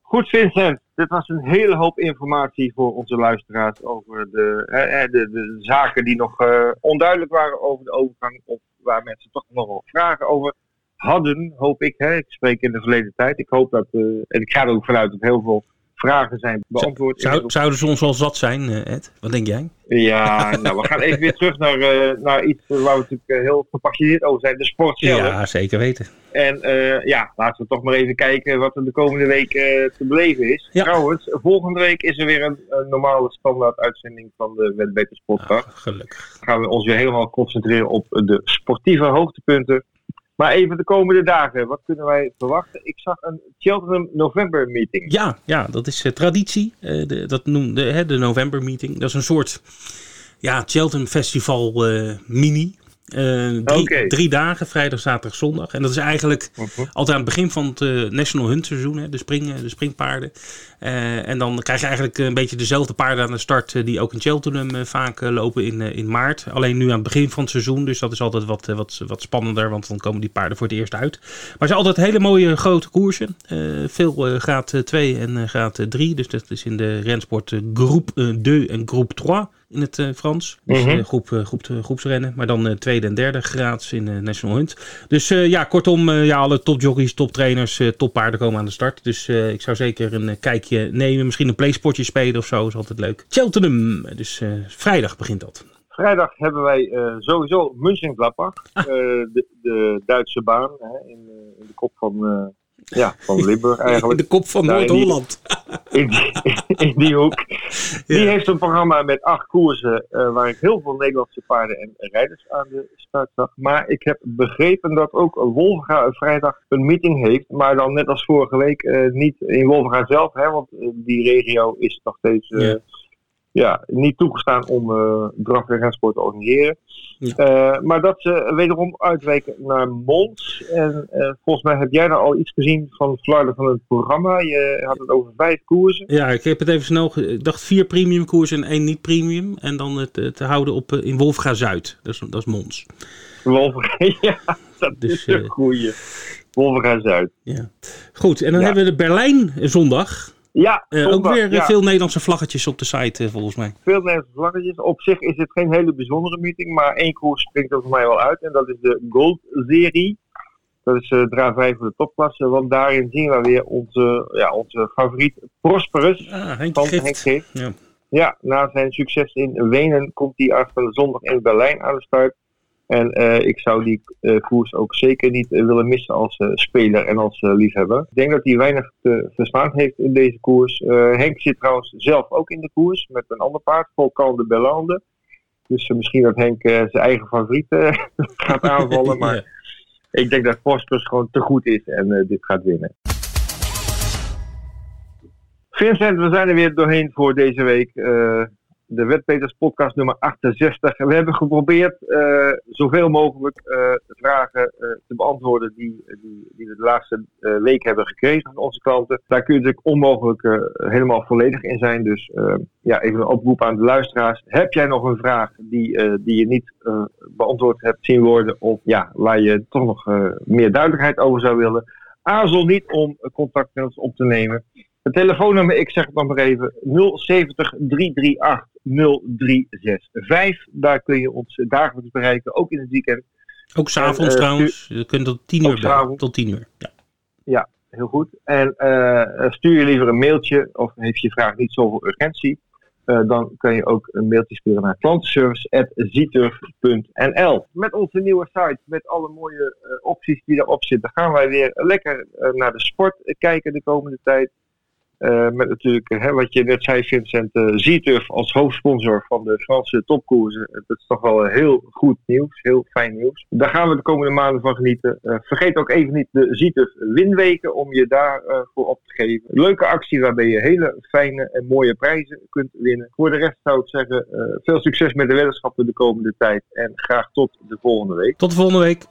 Goed, Vincent. Dit was een hele hoop informatie voor onze luisteraars over de, de, de zaken die nog onduidelijk waren over de overgang. Of waar mensen toch nog wel vragen over hadden, hoop ik. Hè. Ik spreek in de verleden tijd. Ik hoop dat, en ik ga er ook vanuit dat heel veel vragen zijn beantwoord. Zou, zouden ze ons al zat zijn, eh, Ed? Wat denk jij? Ja, nou, we gaan even weer terug naar, uh, naar iets waar we natuurlijk eh, heel gepassioneerd over zijn. De sport zelf. Ja, zeker weten. En uh, ja, laten we toch maar even kijken wat er de komende week te beleven is. Trouwens, volgende week is er weer een, normale standaard uitzending van de Wetbeters podcast. Ah, gelukkig. Dan gaan we ons weer helemaal concentreren op de sportieve hoogtepunten maar even de komende dagen, wat kunnen wij verwachten? Ik zag een Cheltenham November meeting. Ja, ja dat is uh, traditie. Uh, de, dat noemde hè, de November meeting. Dat is een soort ja, Cheltenham Festival uh, mini. Uh, drie, drie, dagen, vrijdag, zaterdag, zondag. En dat is eigenlijk uh altijd aan het begin van het uh, National Hunt seizoen, hè, de, spring, de springpaarden. Uh, en dan krijg je eigenlijk een beetje dezelfde paarden aan de start die ook in Cheltenham vaak lopen in, in maart. Alleen nu aan het begin van het seizoen, dus dat is altijd wat, wat, wat spannender, want dan komen die paarden voor het eerst uit. Maar zijn altijd hele mooie grote koersen. veel graad 2 en graad 3, dus dat is in de rensport groep 2 en groep 3 in het uh, Frans. Dus mm groep, uh, groep, groepsrennen. Maar dan tweede en derde graads in National Hunt. Dus ja, kortom, ja, alle topjockeys, toptrainers, toppaarden komen aan de start. Dus ik zou zeker een kijkje nemen. Misschien een playsportje spelen of zo. Is altijd leuk. Cheltenham. Dus vrijdag begint dat. Vrijdag hebben wij sowieso Mönchengladbach. Ah. de, de Duitse baan hè, in, in, de kop van ja, van Limburg eigenlijk. In de kop van Noord-Holland. In, in, die hoek. Die heeft een programma met acht koersen uh, waar ik heel veel Nederlandse paarden en rijders aan de start zag. Maar ik heb begrepen dat ook Wolvenga vrijdag een meeting heeft. Maar dan net als vorige week uh, niet in Wolvenga zelf. Hè, want die regio is nog steeds... Uh, ja ja, niet toegestaan om uh, draf- en rensport te organiseren. Uh, maar dat ze wederom uitwijken naar Mons. En uh, volgens mij heb jij daar al iets gezien van het flarden van het programma. Je had het over vijf koersen. Ja, ik heb het even snel. Ik dacht vier premium koersen en één niet premium. En dan het te houden op, in Wolfga Zuid. Dat is, dat is Mons. Wolfga, ja, dat dus, is een goeie. Wolfga Zuid. Ja. Goed, en dan hebben we de Berlijn zondag. Ja, uh, ook weer eh, veel Nederlandse vlaggetjes op de site, uh, volgens mij. Veel Nederlandse vlaggetjes. Op zich is het geen hele bijzondere meeting, maar één koers springt er voor mij wel uit. En dat is de Gold-serie. Dat is uh, draai 5 voor de topklasse. Want daarin zien we weer onze, ja, onze favoriet Prosperus ah, Henk van Gift. Henk Ja. ja, na zijn succes in Wenen komt hij afgelopen zondag in Berlijn aan de start. En uh, ik zou die uh, koers ook zeker niet uh, willen missen als speler en als liefhebber. Ik denk dat hij weinig te verstaan heeft in deze koers. Henk zit trouwens zelf ook in de koers met een ander paard, Volkan de Bellande. Dus misschien dat Henk zijn eigen favoriet gaat aanvallen. Maar ik denk dat Voskus gewoon te goed is en dit gaat winnen. Vincent, we zijn er weer doorheen voor deze week de Wetpeters podcast nummer 68. We hebben geprobeerd uh, zoveel mogelijk uh, vragen uh, te beantwoorden die, die, die, we de laatste week hebben gekregen van onze klanten. Daar kun je natuurlijk onmogelijk helemaal volledig in zijn. Dus ja, even een oproep aan de luisteraars. Heb jij nog een vraag die, die je niet beantwoord hebt zien worden of ja, waar je toch nog meer duidelijkheid over zou willen? Aarzel niet om contact met ons op te nemen. Het telefoonnummer, ik zeg het nog maar even, 070 338 0365. Daar kun je ons dagelijks bereiken, ook in het weekend. Ook s'avonds uh, trouwens. Je kunt tot 10 uur bellen. Tot 10 uur. Ja. ja, heel goed. En uh, stuur je liever een mailtje of heeft je vraag niet zoveel urgentie. Uh, dan kun je ook een mailtje sturen naar klantenservice.zieturf.nl. Met onze nieuwe site, met alle mooie opties die erop zitten, gaan wij weer lekker naar de sport kijken de komende tijd. Uh, met natuurlijk, hè, wat je net zei, Vincent, uh, als hoofdsponsor van de Franse topkoersen. Dat is toch wel heel goed nieuws, heel fijn nieuws. Daar gaan we de komende maanden van genieten. Vergeet ook even niet de Zieturf winweken om je daarvoor voor op te geven. Leuke actie waarbij je hele fijne en mooie prijzen kunt winnen. Voor de rest zou ik zeggen, veel succes met de weddenschappen de komende tijd. En graag tot de volgende week. Tot de volgende week.